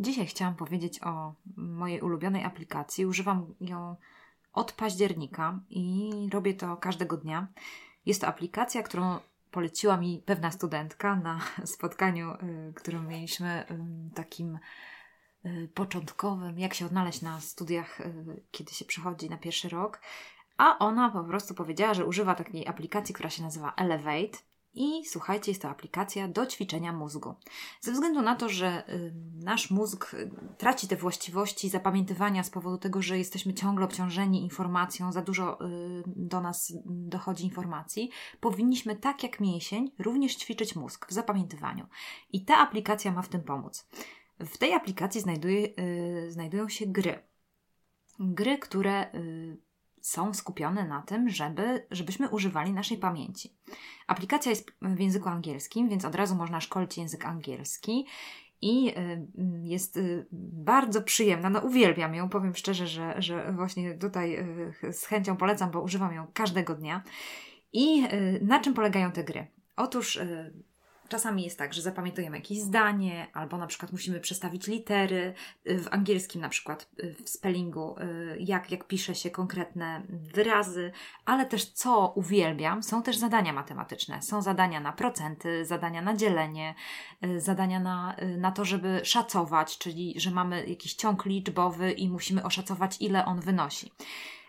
Dzisiaj chciałam powiedzieć o mojej ulubionej aplikacji. Używam ją od października i robię to każdego dnia. Jest to aplikacja, którą poleciła mi pewna studentka na spotkaniu, y, którym mieliśmy y, takim y, początkowym, jak się odnaleźć na studiach, kiedy się przechodzi na pierwszy rok. A ona po prostu powiedziała, że używa takiej aplikacji, która się nazywa Elevate. I słuchajcie, jest to aplikacja do ćwiczenia mózgu. Ze względu na to, że y, nasz mózg y, traci te właściwości zapamiętywania z powodu tego, że jesteśmy ciągle obciążeni informacją, za dużo y, do nas dochodzi informacji, powinniśmy tak jak mięsień również ćwiczyć mózg w zapamiętywaniu. I ta aplikacja ma w tym pomóc. W tej aplikacji znajduje, znajdują się gry. Gry, które są skupione na tym, żeby, żebyśmy używali naszej pamięci. Aplikacja jest w języku angielskim, więc od razu można szkolić język angielski i y, jest y, bardzo przyjemna. No, uwielbiam ją, powiem szczerze, że, że właśnie tutaj y, z chęcią polecam, bo używam ją każdego dnia. I na czym polegają te gry? Otóż Czasami jest tak, że zapamiętujemy jakieś zdanie, albo na przykład musimy przestawić litery. W angielskim, na przykład w spellingu, jak, jak pisze się konkretne wyrazy, ale też co uwielbiam, są też zadania matematyczne. Są zadania na procenty, zadania na dzielenie, zadania na, na to, żeby szacować, czyli że mamy jakiś ciąg liczbowy i musimy oszacować, ile on wynosi.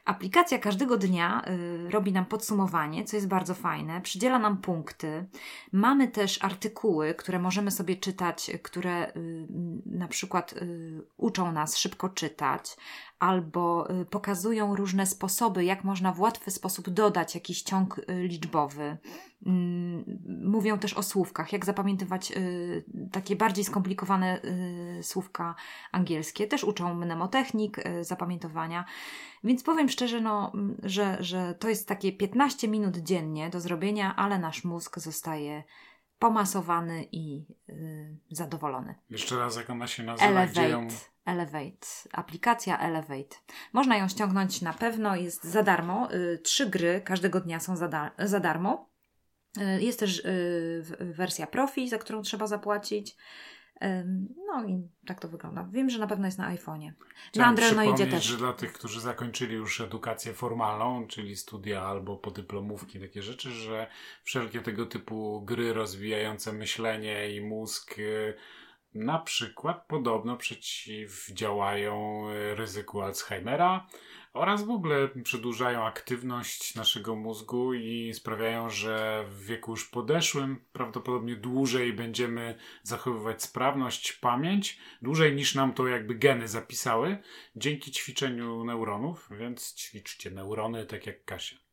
Aplikacja każdego dnia y, robi nam podsumowanie, co jest bardzo fajne, przydziela nam punkty. Mamy też artykuły, które możemy sobie czytać, które y, na przykład y, uczą nas szybko czytać, albo y, pokazują różne sposoby, jak można w łatwy sposób dodać jakiś ciąg y, liczbowy. Mm, mówią też o słówkach, jak zapamiętywać y, takie bardziej skomplikowane słówka angielskie. Też uczą mnemotechnik, zapamiętowania. Więc powiem szczerze, no, że, że to jest takie 15 minut dziennie do zrobienia, ale nasz mózg zostaje pomasowany i zadowolony. Jeszcze raz, jak ona się nazywa? Elevate. Ją... Elevate. Aplikacja Elevate. Można ją ściągnąć na pewno, jest za darmo. Y, trzy gry każdego dnia są za, da za darmo. Y, jest też y, wersja profi, za którą trzeba zapłacić. No i tak to wygląda. Wiem, że na pewno jest na iPhone'ie. Na Androidzie też. że dla tych, którzy zakończyli już edukację formalną, czyli studia albo podyplomówki, takie rzeczy, że wszelkie tego typu gry rozwijające myślenie i mózg na przykład podobno przeciwdziałają e, ryzyku Alzheimera oraz w ogóle przedłużają aktywność naszego mózgu i sprawiają, że w wieku już podeszłym prawdopodobnie dłużej będziemy zachowywać sprawność, pamięć, dłużej niż nam to jakby geny zapisały, dzięki ćwiczeniu neuronów, więc ćwiczcie neurony tak jak Kasia.